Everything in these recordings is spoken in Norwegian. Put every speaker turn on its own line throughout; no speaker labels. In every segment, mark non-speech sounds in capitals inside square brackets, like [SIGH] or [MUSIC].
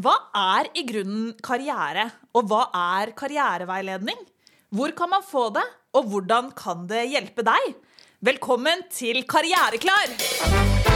Hva er i grunnen karriere, og hva er karriereveiledning? Hvor kan man få det, og hvordan kan det hjelpe deg? Velkommen til Karriereklar!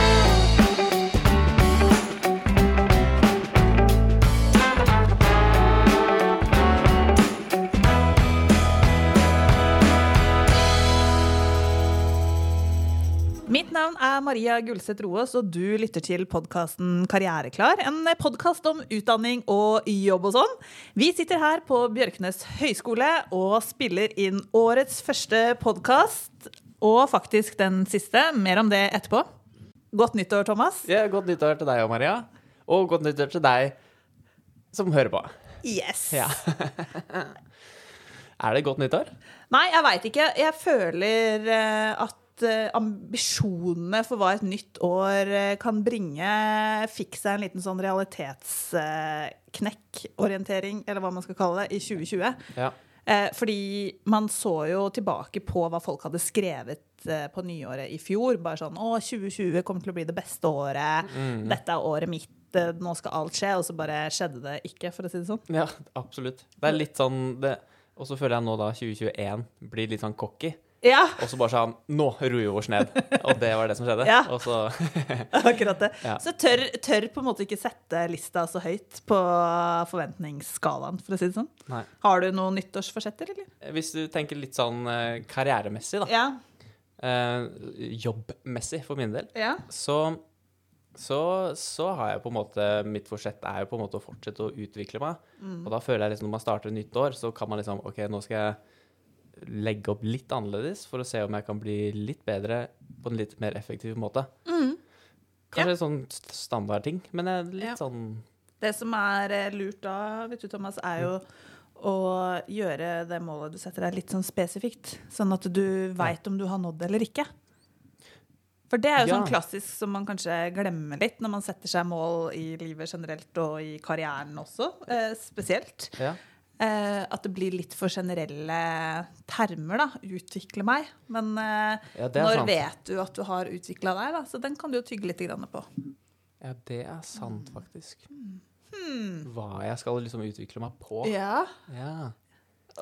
Navn er Maria Gulseth Roaas, og du lytter til podkasten Karriereklar. En podkast om utdanning og jobb og sånn. Vi sitter her på Bjørknes høgskole og spiller inn årets første podkast. Og faktisk den siste. Mer om det etterpå. Godt nyttår, Thomas.
Ja, godt nyttår til deg og Maria. Og godt nyttår til deg som hører på.
Yes.
Ja. [LAUGHS] er det godt nyttår?
Nei, jeg veit ikke. Jeg føler eh, at eh, ambisjonene for hva et nytt år eh, kan bringe, fikk seg en liten sånn realitetsknekk-orientering, eller hva man skal kalle det, i 2020.
Ja.
Eh, fordi man så jo tilbake på hva folk hadde skrevet på nyåret i fjor. Bare sånn Å, 2020 kommer til å bli det beste året. Dette er året mitt. Nå skal alt skje. Og så bare skjedde det ikke, for å si det sånn.
ja, absolutt. Det er litt sånn det, Og så føler jeg nå da 2021 blir litt sånn cocky.
Ja,
Og så bare sa han Nå roer vi oss ned. Og det var det som skjedde.
Ja.
Og så [LAUGHS]
akkurat det.
Ja.
Så tør, tør på en måte ikke sette lista så høyt på forventningsskalaen, for å si det sånn.
Nei.
Har du noen nyttårsforsetter, eller?
Hvis du tenker litt sånn eh, karrieremessig, da.
Ja.
Eh, jobbmessig for min del.
ja.
Så, så, så har jeg på en måte Mitt forsett er jo på en måte å fortsette å utvikle meg. Og da føler jeg liksom når man starter nytt år, så kan man liksom OK, nå skal jeg legge opp litt annerledes for å se om jeg kan bli litt bedre på en litt mer effektiv måte. Kanskje sånn st- standardting, men litt
Ja.
sånn
Det som er eh, lurt da, vet du, Thomas, er jo å gjøre det målet du setter deg, litt sånn spesifikt. Sånn at du veit om du har nådd det eller ikke. For det er jo
Ja.
sånn klassisk som man kanskje glemmer litt når man setter seg mål i livet generelt og i karrieren også, eh, spesielt.
Ja.
Eh, at det blir litt for generelle termer, da. Utvikle meg. Men eh,
Ja,
når
sant.
vet du at du har utvikla deg, da? Så den kan du jo tygge litt grann på.
ja, det er sant, faktisk. Hva jeg skal liksom utvikle meg på.
Hmm. Ja.
Ja.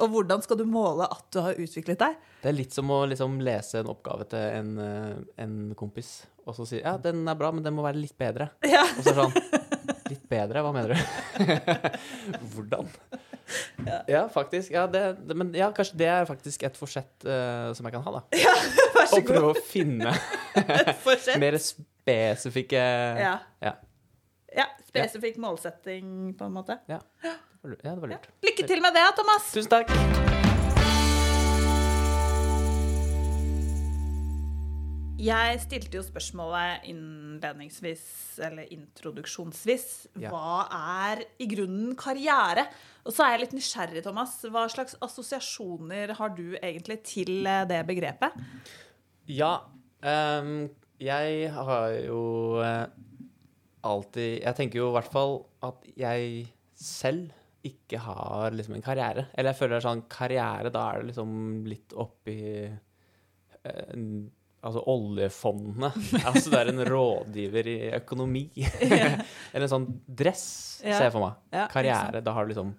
Og hvordan skal du måle at du har utviklet deg?
Det er litt som å liksom lese en oppgave til en, eh, en kompis, og så si ja, den er bra, men den må være litt bedre.
Ja.
Og så sånn [LAUGHS] Litt bedre? Hva mener du? [LAUGHS] Hvordan? Ja. faktisk. Ja, det, det, men ja, kanskje det er faktisk et forsett uh, som jeg kan ha, da. [LAUGHS]
Vær så
Å
god.
prøve å finne [LAUGHS] [LAUGHS] mer spesifikke
Ja.
Ja.
ja. Spesifikk målsetting, på en måte.
Ja, det var lurt. Ja, det var lurt.
Lykke til med det, Thomas!
Tusen takk.
Jeg stilte jo spørsmålet innledningsvis, eller introduksjonsvis,
Ja.
hva er i grunnen karriere? Og så er jeg litt nysgjerrig, Thomas. Hva slags assosiasjoner har du egentlig til eh, det begrepet?
Ja, um, jeg har jo eh, alltid Jeg tenker jo i hvert fall at jeg selv ikke har liksom en karriere. Eller jeg føler det er sånn karriere, da er det liksom litt oppi en- Altså oljefondene. altså det er en rådgiver i økonomi. [LAUGHS] [LAUGHS] Eller en sånn dress,
Ja.
ser jeg for meg.
Ja,
karriere, da har du liksom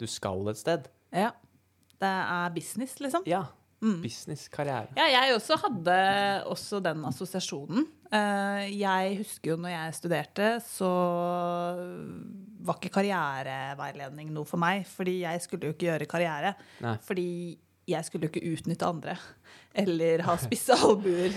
Du skal et sted.
Ja. Det er business, liksom?
Ja. Business, karriere.
Ja, jeg også hadde også den assosiasjonen. Eh, Jeg husker jo når jeg studerte, så var ikke karriereveiledning noe for meg. Fordi jeg skulle jo ikke gjøre karriere.
Nei.
Fordi jeg skulle jo ikke utnytte andre. Eller ha spisse albuer.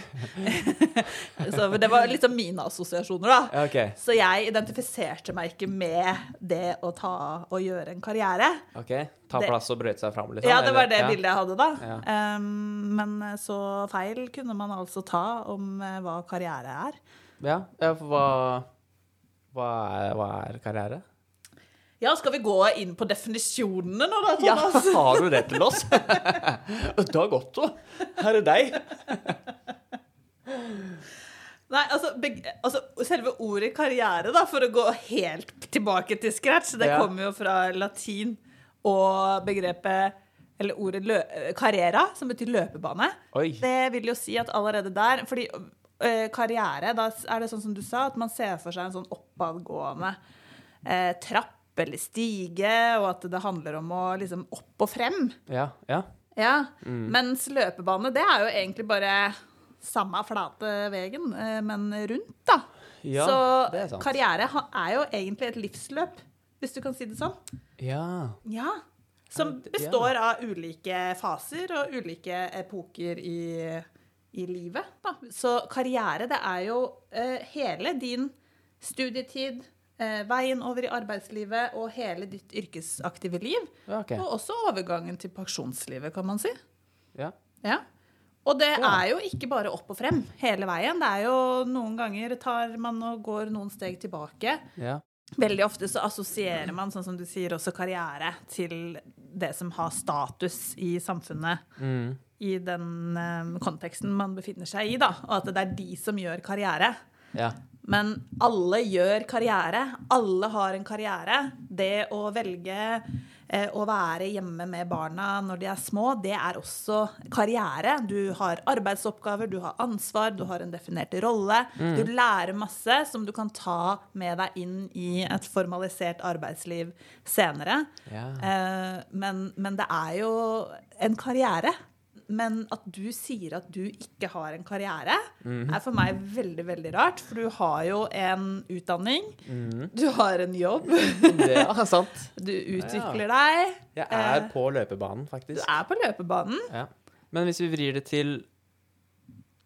[LAUGHS] så det var liksom mine assosiasjoner, da.
Okay.
Så jeg identifiserte meg ikke med det å ta og gjøre en karriere.
ok. Ta plass og brøyte seg fram, liksom?
Ja, det var det
Ja.
bildet jeg hadde da.
Ja.
Um, men så feil kunne man altså ta om eh, hva karriere er.
Ja, ja for hva, hva, er, hva er karriere?
Ja, skal vi gå inn på definisjonene nå, da,
Ja, [LAUGHS] har du det til oss? [LAUGHS] Dag Otto, her er deg.
Nei, altså, altså, selve ordet karriere, da, for å gå helt tilbake til scratch, det
Ja.
kommer jo fra latin og begrepet eller ordet lø carrera, som betyr løpebane.
Oi.
Det vil jo si at allerede der Fordi ø, karriere, da er det sånn som du sa, at man ser for seg en sånn oppadgående eh, trapp eller stige, og at det handler om å liksom opp og frem.
Ja. Ja.
Ja,
Mm.
Mens løpebane, det er jo egentlig bare samme flate veien, eh, men rundt, da.
ja
Så
er
karriere er jo egentlig et livsløp, hvis du kan si det sånn.
Ja.
Ja. Som består av ulike faser og ulike epoker i, i livet. Da. Så karriere, det er jo uh, hele din studietid, eh, veien over i arbeidslivet og hele ditt yrkesaktive liv.
ja okay.
Og også overgangen til pensjonslivet, kan man si.
Ja.
Ja. Og det er jo ikke bare opp og frem hele veien. Det er jo noen ganger tar man og går noen steg tilbake.
Ja.
Veldig ofte så assosierer man, sånn som du sier, også karriere til det som har status i samfunnet.
Mm.
I den um, konteksten man befinner seg i, da. Og at det er de som gjør karriere.
Ja.
Men alle gjør karriere. Alle har en karriere. Det å velge eh, å være hjemme med barna når de er små, det er også karriere. Du har arbeidsoppgaver, du har ansvar, du har en definert rolle. Du lærer masse som du kan ta med deg inn i et formalisert arbeidsliv senere.
ja.
Eh, men, men det er jo en karriere. Men at du sier at du ikke har en karriere, er for meg veldig veldig rart. For du har jo en utdanning, du har en jobb, [LAUGHS]
Det er sant.
du utvikler deg.
Jeg er
Eh,
på løpebanen, faktisk.
Du er på løpebanen.
Ja. Men hvis vi vrir det til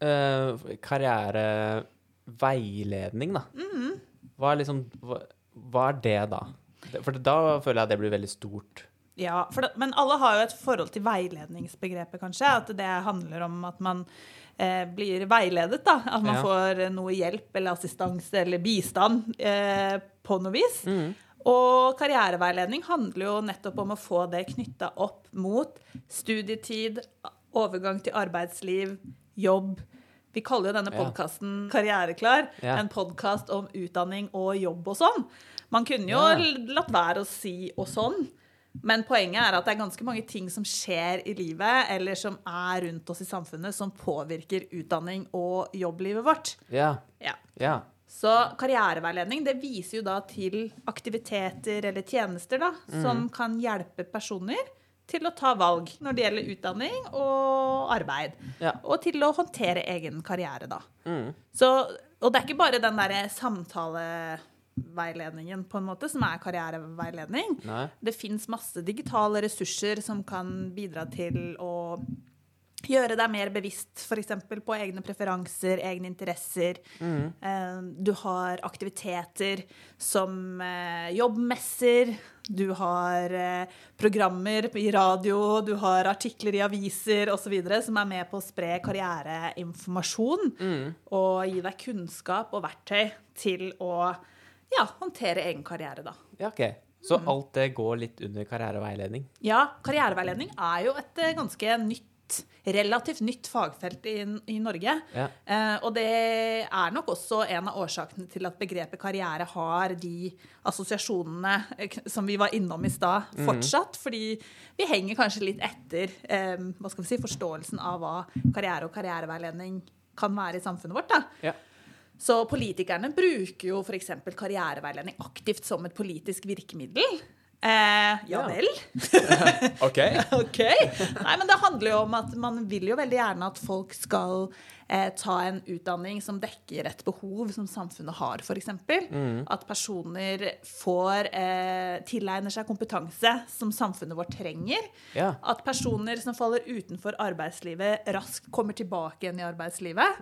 uh, karriereveiledning, da.
Mm.
Hva er liksom hva, hva er det, da? For da føler jeg at det blir veldig stort.
Ja, det, Men alle har jo et forhold til veiledningsbegrepet, kanskje. At det handler om at man eh, blir veiledet. da, At man
Ja.
får noe hjelp eller assistanse eller bistand eh, på noe vis.
Mm.
Og karriereveiledning handler jo nettopp om å få det knytta opp mot studietid, overgang til arbeidsliv, jobb. Vi kaller jo denne
Ja.
Karriereklar.
Ja.
En podkast om utdanning og jobb og sånn. Man kunne jo latt være å si og sånn. Men poenget er at det er ganske mange ting som skjer i livet, eller som er rundt oss i samfunnet, som påvirker utdanning og jobblivet vårt.
Ja.
Ja.
Ja.
Så karriereveiledning det viser jo da til aktiviteter eller tjenester da, som kan hjelpe personer til å ta valg når det gjelder utdanning og arbeid.
Ja.
Og til å håndtere egen karriere, da.
Mm.
Så, og det er ikke bare den derre samtaleveiledningen på en måte som er karriereveiledning.
Nei.
Det fins masse digitale ressurser som kan bidra til å gjøre deg mer bevisst f.eks. på egne preferanser, egne interesser. Mm. Du har aktiviteter som eh, jobbmesser, du har eh, programmer i radio, du har artikler i aviser osv. som er med på å spre karriereinformasjon og gi deg kunnskap og verktøy til å ja, håndtere egen karriere, da.
Ja, OK. Så
Mm.
alt det går litt under karriereveiledning?
Ja, karriereveiledning er jo et eh, ganske nytt, relativt nytt fagfelt i, i Norge.
Ja.
Eh, og det er nok også en av årsakene til at begrepet karriere har de assosiasjonene eh, som vi var innom i stad, fortsatt. Fordi vi henger kanskje litt etter eh, hva skal vi si, forståelsen av hva karriere og karriereveiledning kan være i samfunnet vårt. da.
Ja.
Så politikerne bruker jo f.eks. karriereveiledning aktivt som et politisk virkemiddel. Eh, ja vel. [LAUGHS]
OK. [LAUGHS]
Ok. Nei, men det handler jo om at man vil jo veldig gjerne at folk skal eh, ta en utdanning som dekker et behov som samfunnet har, f.eks. At personer får eh, tilegner seg kompetanse som samfunnet vårt trenger.
Ja.
At personer som faller utenfor arbeidslivet, raskt kommer tilbake igjen i arbeidslivet.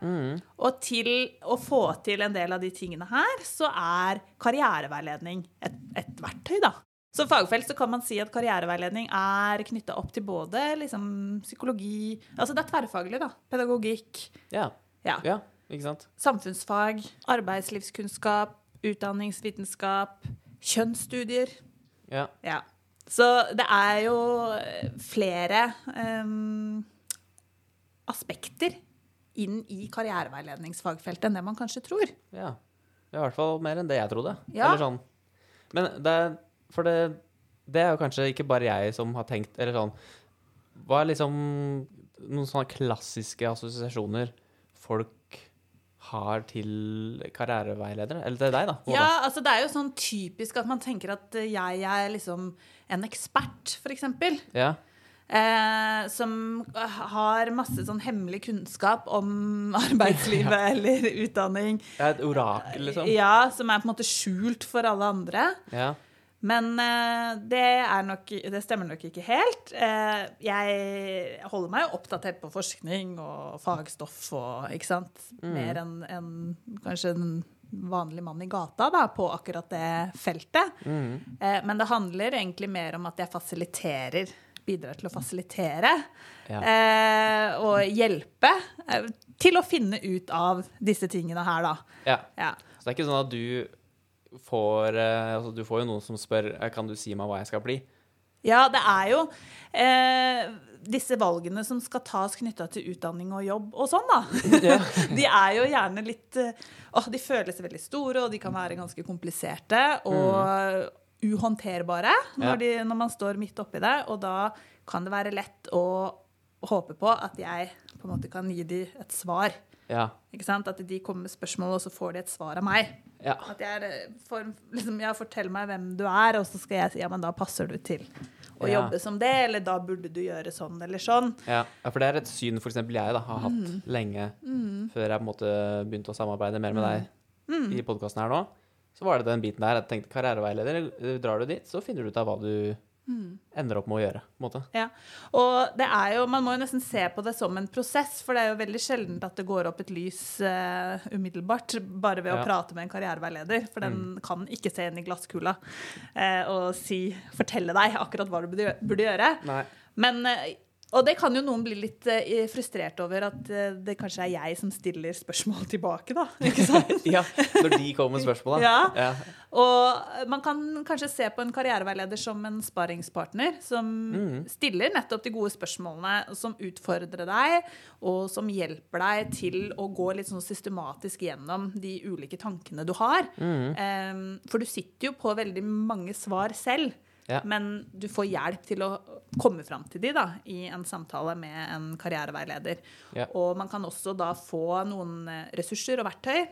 Og til å få til en del av de tingene her, så er karriereveiledning et, et verktøy, da. Som fagfelt så kan man si at karriereveiledning er knytta opp til både liksom, psykologi Altså det er tverrfaglig, da. Pedagogikk.
Ja.
Ja.
ja. Ikke sant?
Samfunnsfag. Arbeidslivskunnskap. Utdanningsvitenskap. Kjønnsstudier.
Ja.
Ja. Så det er jo eh, flere um, aspekter inn i karriereveiledningsfagfeltet enn det man kanskje tror.
ja. I hvert fall mer enn det jeg trodde.
Ja.
Eller sånn. Men det er For det, det er jo kanskje ikke bare jeg som har tenkt Eller sånn Hva er liksom noen sånne klassiske assosiasjoner folk har til karriereveiledere? Eller til deg, da? på
Ja, altså det er jo sånn typisk at man tenker at eh, jeg er liksom en ekspert, for eksempel.
ja.
Eh, som har masse sånn hemmelig kunnskap om [LAUGHS] arbeidslivet [LAUGHS] eller utdanning.
Ja, Et orakel, liksom?
Ja, som er på en måte skjult for alle andre.
Ja.
Men eh, det, nok, det stemmer nok ikke helt. Eh, jeg holder meg jo oppdatert på forskning og fagstoff og ikke sant. Mer enn en, kanskje en vanlig mann i gata da, på akkurat det feltet.
Mm.
Eh, men det handler egentlig mer om at jeg fasiliterer. Bidrar til å fasilitere
Ja.
eh, og hjelpe til å finne ut av disse tingene her, da.
ja.
Ja.
Så det er ikke sånn at du får eh, Altså, du får jo noen som spør eh, Kan du si meg hva jeg skal bli.
Ja, det er jo eh, disse valgene som skal tas knytta til utdanning og jobb og sånn, da. [LAUGHS]
Ja. [LAUGHS]
de er jo gjerne litt eh, Åh, de føles veldig store, og de kan være ganske kompliserte og uhåndterbare når, de, når man står midt oppi det. Og da kan det være lett å håpe på at jeg på en måte kan gi dem et svar.
Ja.
Ikke sant? At de kommer med spørsmål, og så får de et svar av meg.
Ja.
At jeg er, får, liksom, ja, fortell meg hvem du er, og så skal jeg si ja, men da passer du til å
Ja.
jobbe som det, eller da burde du gjøre sånn eller sånn.
Ja, ja, for det er et syn for eksempel jeg da, har hatt lenge før jeg på en måte begynte å samarbeide mer med deg i podkasten her nå. Så var det den biten der. Jeg tenkte karriereveileder, eh, drar du dit, så finner du ut av hva du ender opp med å gjøre. på en måte.
Ja. Og det er jo, man må jo nesten se på det som en prosess, for det er jo veldig sjelden at det går opp et lys uh, umiddelbart bare ved
Ja.
å prate med en karriereveileder, for den kan ikke se inn i glasskula uh, og si, fortelle deg akkurat hva du burde, burde gjøre.
Nei.
Men, eh, og det kan jo noen bli litt eh, frustrert over at eh, det kanskje er jeg som stiller spørsmål [LAUGHS] tilbake, da. Ikke [LAUGHS] sant?
Ja, når de kommer med spørsmål, da.
Ja.
Ja.
Og man kan kanskje se på en karriereveileder som en sparringspartner som stiller nettopp de gode spørsmålene, som utfordrer deg, og som hjelper deg til å gå litt sånn systematisk gjennom de ulike tankene du har. Em, for du sitter jo på veldig mange svar selv.
Ja.
Men du får hjelp til å komme fram til de da, i en samtale med en karriereveileder.
Ja.
Og man kan også da få noen eh, ressurser og verktøy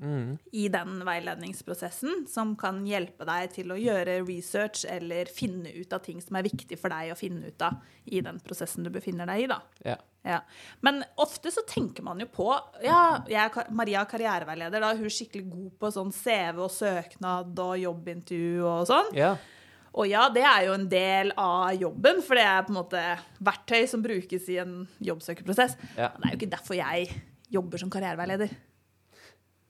Mm.
i den veiledningsprosessen som kan hjelpe deg til å gjøre research eller finne ut av ting som er viktig for deg å finne ut av i den prosessen du befinner deg i. da.
Ja.
Ja. Men ofte så tenker man jo på Ja, jeg er Maria er karriereveileder, da hun er skikkelig god på sånn CV og søknad og jobbintervju og sånn.
ja.
Og ja, det er jo en del av jobben, for det er på en måte verktøy som brukes i en jobbsøkerprosess.
Ja.
Men det er jo ikke derfor jeg jobber som karriereveileder.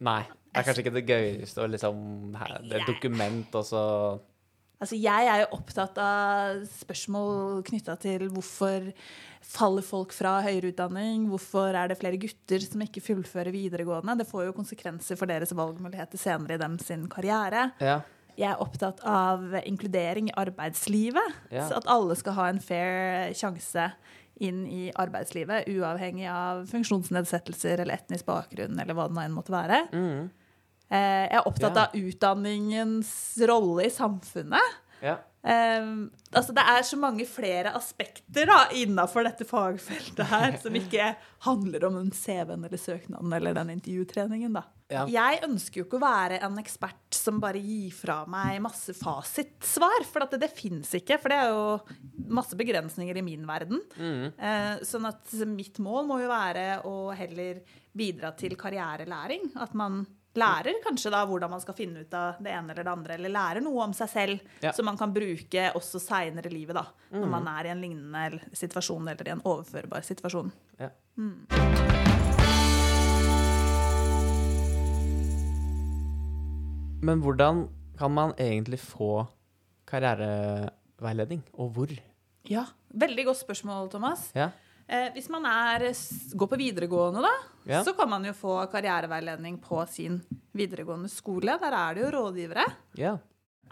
Nei. Det er kanskje ikke det gøyeste å liksom Det er et dokument, og så
Altså, jeg er jo opptatt av spørsmål knytta til hvorfor faller folk fra høyere utdanning? Hvorfor er det flere gutter som ikke fullfører videregående? Det får jo konsekvenser for deres valgmuligheter senere i dem sin karriere.
Ja.
Jeg er opptatt av inkludering i arbeidslivet.
Ja.
Så at alle skal ha en fair sjanse inn i arbeidslivet, uavhengig av funksjonsnedsettelser eller etnisk bakgrunn eller hva det nå enn måtte være.
Mm.
Eh, Jeg er opptatt
Ja.
av utdanningens rolle i samfunnet.
ja.
Um, altså det er så mange flere aspekter da, innafor dette fagfeltet her som ikke handler om den CV-en eller søknaden eller den intervjutreningen. Da.
Ja.
Jeg ønsker jo ikke å være en ekspert som bare gir fra meg masse fasitsvar, for at det, det fins ikke. For det er jo masse begrensninger i min verden.
Mm.
Eh, sånn at mitt mål må jo være å heller bidra til karrierelæring. At man lærer kanskje da hvordan man skal finne ut av det ene eller det andre, eller lærer noe om seg selv
Ja.
som man kan bruke også seinere i livet, da. Når man er i en lignende situasjon eller i en overførbar situasjon.
ja. Men hvordan kan man egentlig få karriereveiledning, og hvor?
Ja, Veldig godt spørsmål, Thomas.
Ja.
Eh, hvis man er, går på videregående, da,
Ja.
så kan man jo få karriereveiledning på sin videregående skole. Der er det jo rådgivere.
ja.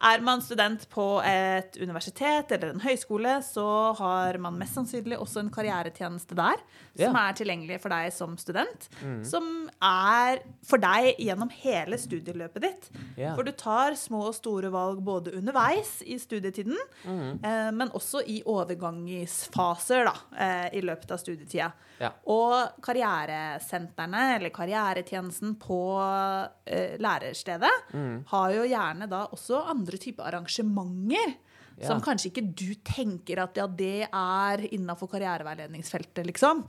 Er man student på et universitet eller en høyskole, så har man mest sannsynlig også en karrieretjeneste der, som
Ja.
er tilgjengelig for deg som student. Som er for deg gjennom hele studieløpet ditt.
Ja.
For du tar små og store valg både underveis i studietiden, eh, men også i overgangsfaser da, eh, i løpet av studietida.
Ja.
Og karrieresentrene, eller karrieretjenesten på eh, lærerstedet, har jo gjerne da også andre typer arrangementer.
Ja.
Som kanskje ikke du tenker at ja, det er innafor karriereveiledningsfeltet, liksom.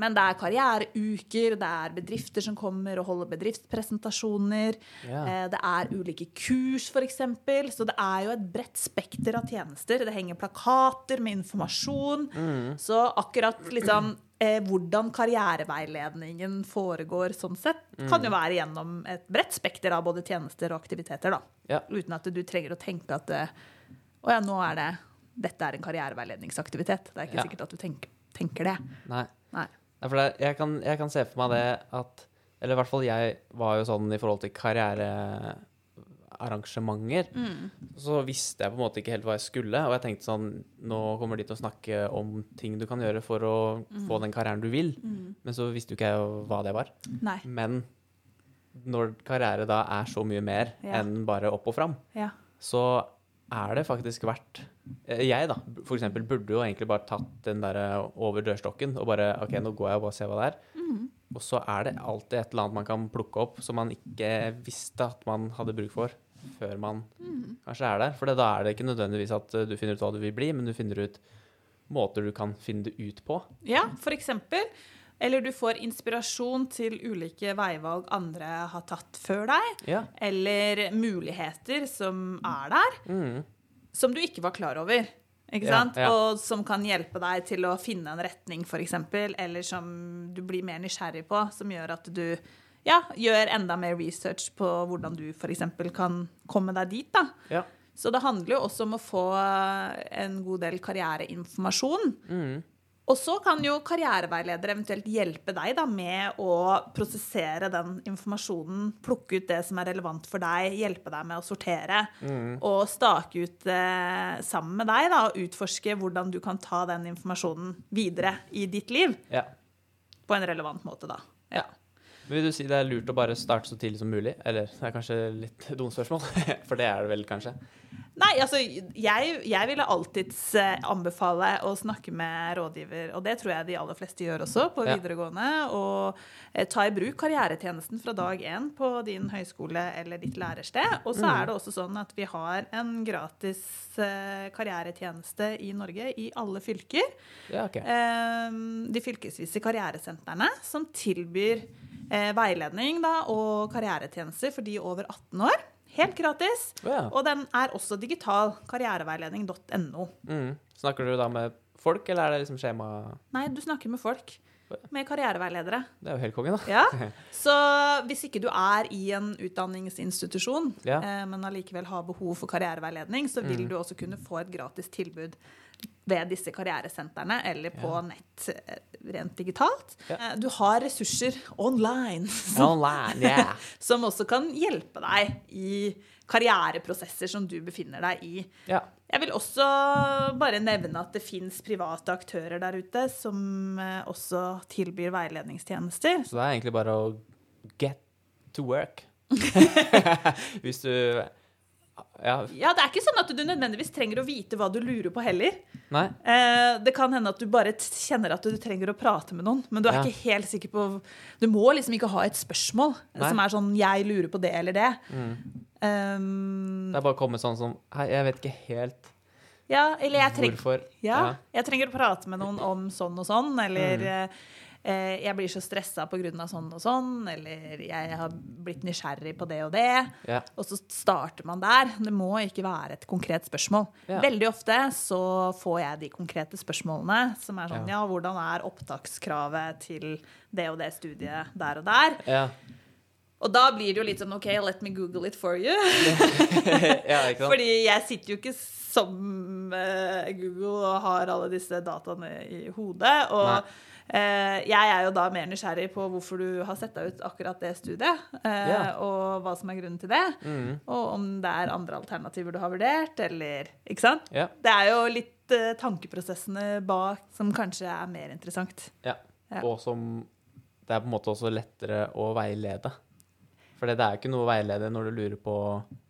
Men det er karriereuker, det er bedrifter som kommer og holder bedriftspresentasjoner.
Ja.
Eh, det er ulike kurs, f.eks. Så det er jo et bredt spekter av tjenester. Det henger plakater med informasjon. Så akkurat liksom eh, hvordan karriereveiledningen foregår sånn sett, kan jo være gjennom et bredt spekter av både tjenester og aktiviteter, da.
Ja.
Uten at du trenger å tenke at eh, å ja, nå er det dette er en karriereveiledningsaktivitet. Det er ikke
Ja.
sikkert at du tenker, tenker det.
Nei.
Nei.
Nei, det, jeg, kan, jeg kan se for meg det at Eller i hvert fall jeg var jo sånn i forhold til karrierearrangementer. Så visste jeg på en måte ikke helt hva jeg skulle, og jeg tenkte sånn Nå kommer de til å snakke om ting du kan gjøre for å få den karrieren du vil. Men så visste jo ikke jeg hva det var.
Nei.
Men når karriere da er så mye mer
Ja.
enn bare opp og fram,
Ja.
så er det faktisk verdt eh, Jeg, da, for eksempel, burde jo egentlig bare tatt den der over dørstokken og bare OK, nå går jeg og bare ser hva det er. Og så er det alltid et eller annet man kan plukke opp som man ikke visste at man hadde bruk for før man kanskje er der. For da er det ikke nødvendigvis at eh, du finner ut hva du vil bli, men du finner ut måter du kan finne det ut på.
Ja, for eksempel. Eller du får inspirasjon til ulike veivalg andre har tatt før deg.
Ja.
Eller muligheter som er der,
Mm.
som du ikke var klar over. Ikke
Ja,
sant?
ja.
Og som kan hjelpe deg til å finne en retning, f.eks. Eller som du blir mer nysgjerrig på, som gjør at du ja, gjør enda mer research på hvordan du f.eks. kan komme deg dit. da.
ja.
Så det handler jo også om å få en god del karriereinformasjon.
Mm.
Og så kan jo karriereveileder eventuelt hjelpe deg da med å prosessere den informasjonen, plukke ut det som er relevant for deg, hjelpe deg med å sortere, og stake ut eh, sammen med deg da, og utforske hvordan du kan ta den informasjonen videre i ditt liv
ja.
på en relevant måte, da. Ja.
Vil du si det er lurt å bare starte så tidlig som mulig? Eller det er kanskje litt dumt spørsmål, [LAUGHS] for det er det vel kanskje?
Nei, altså, jeg, jeg ville alltids anbefale å snakke med rådgiver, og det tror jeg de aller fleste gjør også på videregående, og eh, ta i bruk karrieretjenesten fra dag én på din høyskole eller ditt lærersted. Og så er det også sånn at vi har en gratis eh, karrieretjeneste i Norge i alle fylker.
Ja, okay.
Eh, de fylkesvise karrieresentrene som tilbyr eh, veiledning da, og karrieretjenester for de over 18 år. Helt gratis.
Oh, ja.
Og den er også digital. Karriereveiledning.no.
Mm. Snakker du da med folk, eller er det liksom skjema
Nei, du snakker med folk. Med karriereveiledere.
Det er jo helt konge, da.
Ja. [LAUGHS] Så hvis ikke du er i en utdanningsinstitusjon,
Ja.
eh, men allikevel har behov for karriereveiledning, så vil
Mm.
du også kunne få et gratis tilbud ved disse karrieresentrene eller på
Ja.
nett eh, rent digitalt.
Ja.
Eh, Du har ressurser online [LAUGHS] som,
Online, yeah. [LAUGHS]
som også kan hjelpe deg i karriereprosesser som du befinner deg i.
ja.
Jeg vil også bare nevne at det fins private aktører der ute som eh, også tilbyr veiledningstjenester.
Så det er egentlig bare å get to work. [LAUGHS] Hvis du Ja.
Ja, Det er ikke sånn at du nødvendigvis trenger å vite hva du lurer på heller.
Nei?
Eh, det kan hende at du bare kjenner at du trenger å prate med noen, men du er
Ja.
ikke helt sikker på Du må liksom ikke ha et spørsmål
Nei.
som er sånn 'jeg lurer på det eller det'.
Mm.
Um,
Det er bare å komme sånn som Hei, jeg vet ikke helt
ja, eller jeg treng,
hvorfor.
Ja, jeg trenger å prate med noen om sånn og sånn, eller
Mm.
Eh, jeg blir så stressa pga. sånn og sånn, eller jeg har blitt nysgjerrig på det og det.
Ja.
Og så starter man der. Det må ikke være et konkret spørsmål.
Ja.
Veldig ofte så får jeg de konkrete spørsmålene, som er sånn
Ja.
hvordan er opptakskravet til det og det studiet der og der?
Ja.
Og da blir det jo litt sånn OK, let me google it for you. [LAUGHS]
ja?
Fordi jeg sitter jo ikke som eh, Google og har alle disse dataene i hodet. Og Eh, jeg er jo da mer nysgjerrig på hvorfor du har sett deg ut akkurat det studiet, eh,
Ja.
og hva som er grunnen til det.
Mm.
Og om det er andre alternativer du har vurdert, eller Ikke sant?
Ja.
Det er jo litt tankeprosessene bak som kanskje er mer interessant.
ja.
Ja.
Og som det er på en måte også lettere å veilede. For det er ikke noe å veilede når du lurer på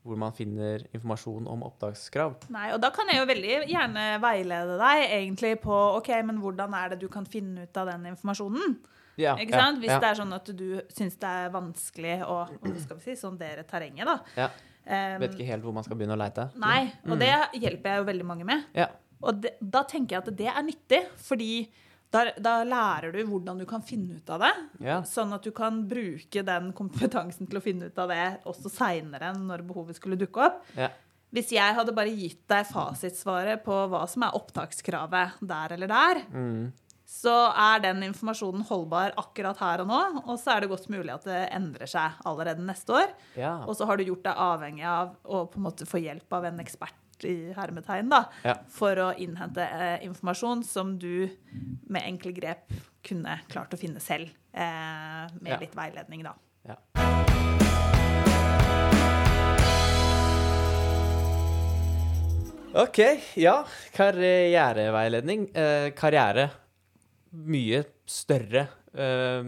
hvor man finner informasjon om opptakskrav.
Nei, og da kan jeg jo veldig gjerne veilede deg egentlig på ok, men hvordan er det du kan finne ut av den informasjonen.
Ja,
Ikke sant? Hvis
ja,
det er sånn at du syns det er vanskelig å hva skal vi si, sondere terrenget, da.
ja.
Um,
Vet ikke helt hvor man skal begynne å leite.
Nei, og det hjelper jeg jo veldig mange med.
Ja.
Og det, da tenker jeg at det er nyttig, fordi da, da lærer du hvordan du kan finne ut av det.
Ja.
Sånn at du kan bruke den kompetansen til å finne ut av det også seinere, når behovet skulle dukke opp.
Ja.
Hvis jeg hadde bare gitt deg fasitsvaret på hva som er opptakskravet der eller der,
Mm.
så er den informasjonen holdbar akkurat her og nå, og så er det godt mulig at det endrer seg allerede neste år.
ja.
Og så har du gjort deg avhengig av å på en måte få hjelp av en ekspert i hermetegn da,
Ja.
for å innhente eh, informasjon som du med enkle grep kunne klart å finne selv, eh, med
Ja.
litt veiledning, da.
Ja. OK, ja. Karriereveiledning. Eh, karriere. Mye større eh,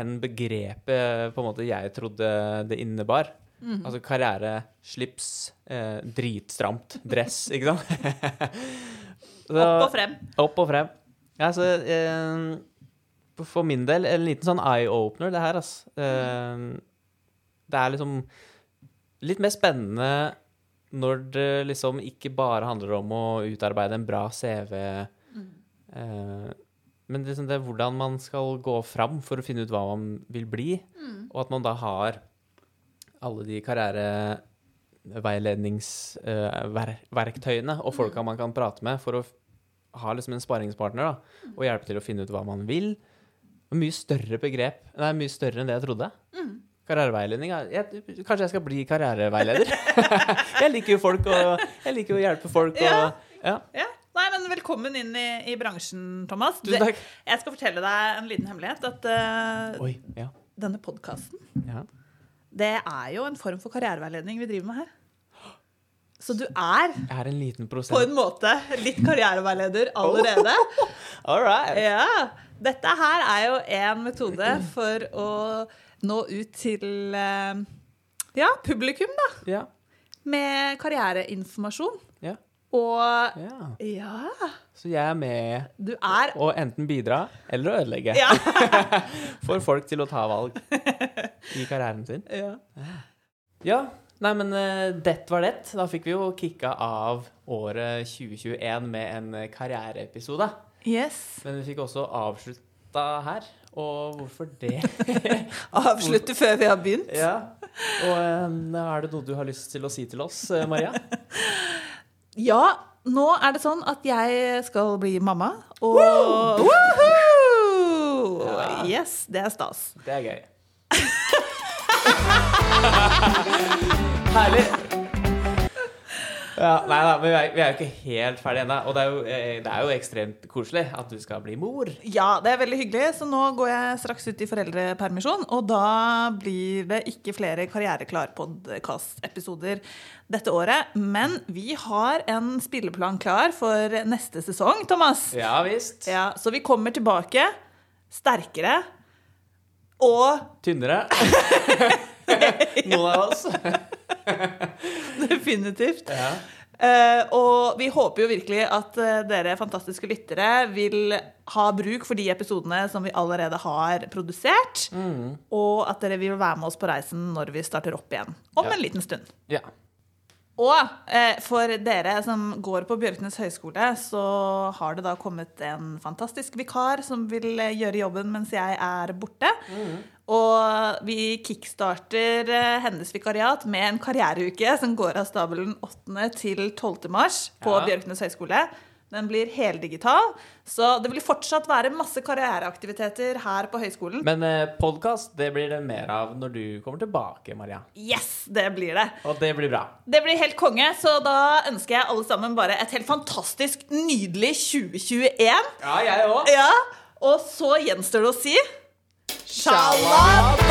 enn begrepet på en måte jeg trodde det innebar. Altså karriere, slips, eh, dritstramt dress, [LAUGHS] ikke sant? Så-
Opp og frem.
opp og frem. Ja, så eh, for min del, en liten sånn eye-opener, det her, altså. Eh, det er liksom litt mer spennende når det liksom ikke bare handler om å utarbeide en bra CV, eh, men liksom det er hvordan man skal gå fram for å finne ut hva man vil bli, og at man da har alle de karriereveiledningsverktøyene og folka man kan prate med for å ha liksom en sparingspartner da, og hjelpe til å finne ut hva man vil. Mye større begrep. Er mye større enn det jeg trodde. Karriereveiledning er- jeg, Kanskje jeg skal bli karriereveileder? [LAUGHS] jeg liker jo folk, og jeg liker å hjelpe folk. Og,
Ja.
ja.
Ja. Nei, men velkommen inn i, i bransjen, Thomas. Det, jeg skal fortelle deg en liten hemmelighet. At uh,
Oi. Ja.
denne podkasten,
ja.
Det er jo en form for karriereveiledning vi driver med her. Så du er
er en liten
på en måte litt karriereveileder [LAUGHS] allerede.
All right.
Ja. Dette her er jo en metode for å nå ut til eh, ja, publikum, da.
Ja.
Med karriereinformasjon. Og
ja.
ja
Så jeg er med
Du er
å enten bidra eller å ødelegge.
Ja. [LAUGHS]
For folk til å ta valg i karrieren sin.
ja.
Ja, nei, men uh, det var det. Da fikk vi jo kicka av året 2021 med en eh, karriereepisode.
Yes.
Men vi fikk også avslutta her. Og hvorfor det? [LAUGHS]
Avslutte før vi har begynt.
ja. Og um, er det noe du har lyst til å si til oss, eh, Maria? [LAUGHS]
Ja, nå er det sånn at jeg skal bli mamma, og Woohoo!
Ja.
Yes, det er stas.
Det er gøy. [LAUGHS] Herlig. Ja, nei da, men vi er, vi er jo ikke helt ferdige ennå. Og det er, jo, eh, det er jo ekstremt koselig at du skal bli mor.
Ja, det er veldig hyggelig, så nå går jeg straks ut i foreldrepermisjon, og da blir det ikke flere Karriereklar-podkast-episoder dette året. Men vi har en spilleplan klar for neste sesong, Thomas.
Ja visst.
Ja, så vi kommer tilbake sterkere og
Tynnere. [LAUGHS] Noen av oss. [LAUGHS] [LAUGHS]
definitivt
Ja.
Uh, og vi håper jo virkelig at uh, dere fantastiske lyttere vil ha bruk for de episodene som vi allerede har produsert,
Mm.
og at dere vil være med oss på reisen når vi starter opp igjen om
Ja.
en liten stund.
ja.
Og eh, for dere som går på Bjørknes høgskole, så har det da kommet en fantastisk vikar som vil eh, gjøre jobben mens jeg er borte. Og vi kickstarter eh, hennes vikariat med en karriereuke som går av stabelen 8. til 12. mars på
Ja.
Bjørknes høgskole. Den blir heldigital, så det vil fortsatt være masse karriereaktiviteter her på høyskolen.
Men eh, podkast det blir det mer av når du kommer tilbake, Maria.
Yes, det blir det.
Og det blir bra.
Det blir helt konge, så da ønsker jeg alle sammen bare et helt fantastisk, nydelig 2021.
Ja, jeg òg.
Ja, Og så gjenstår det å si Shalabais!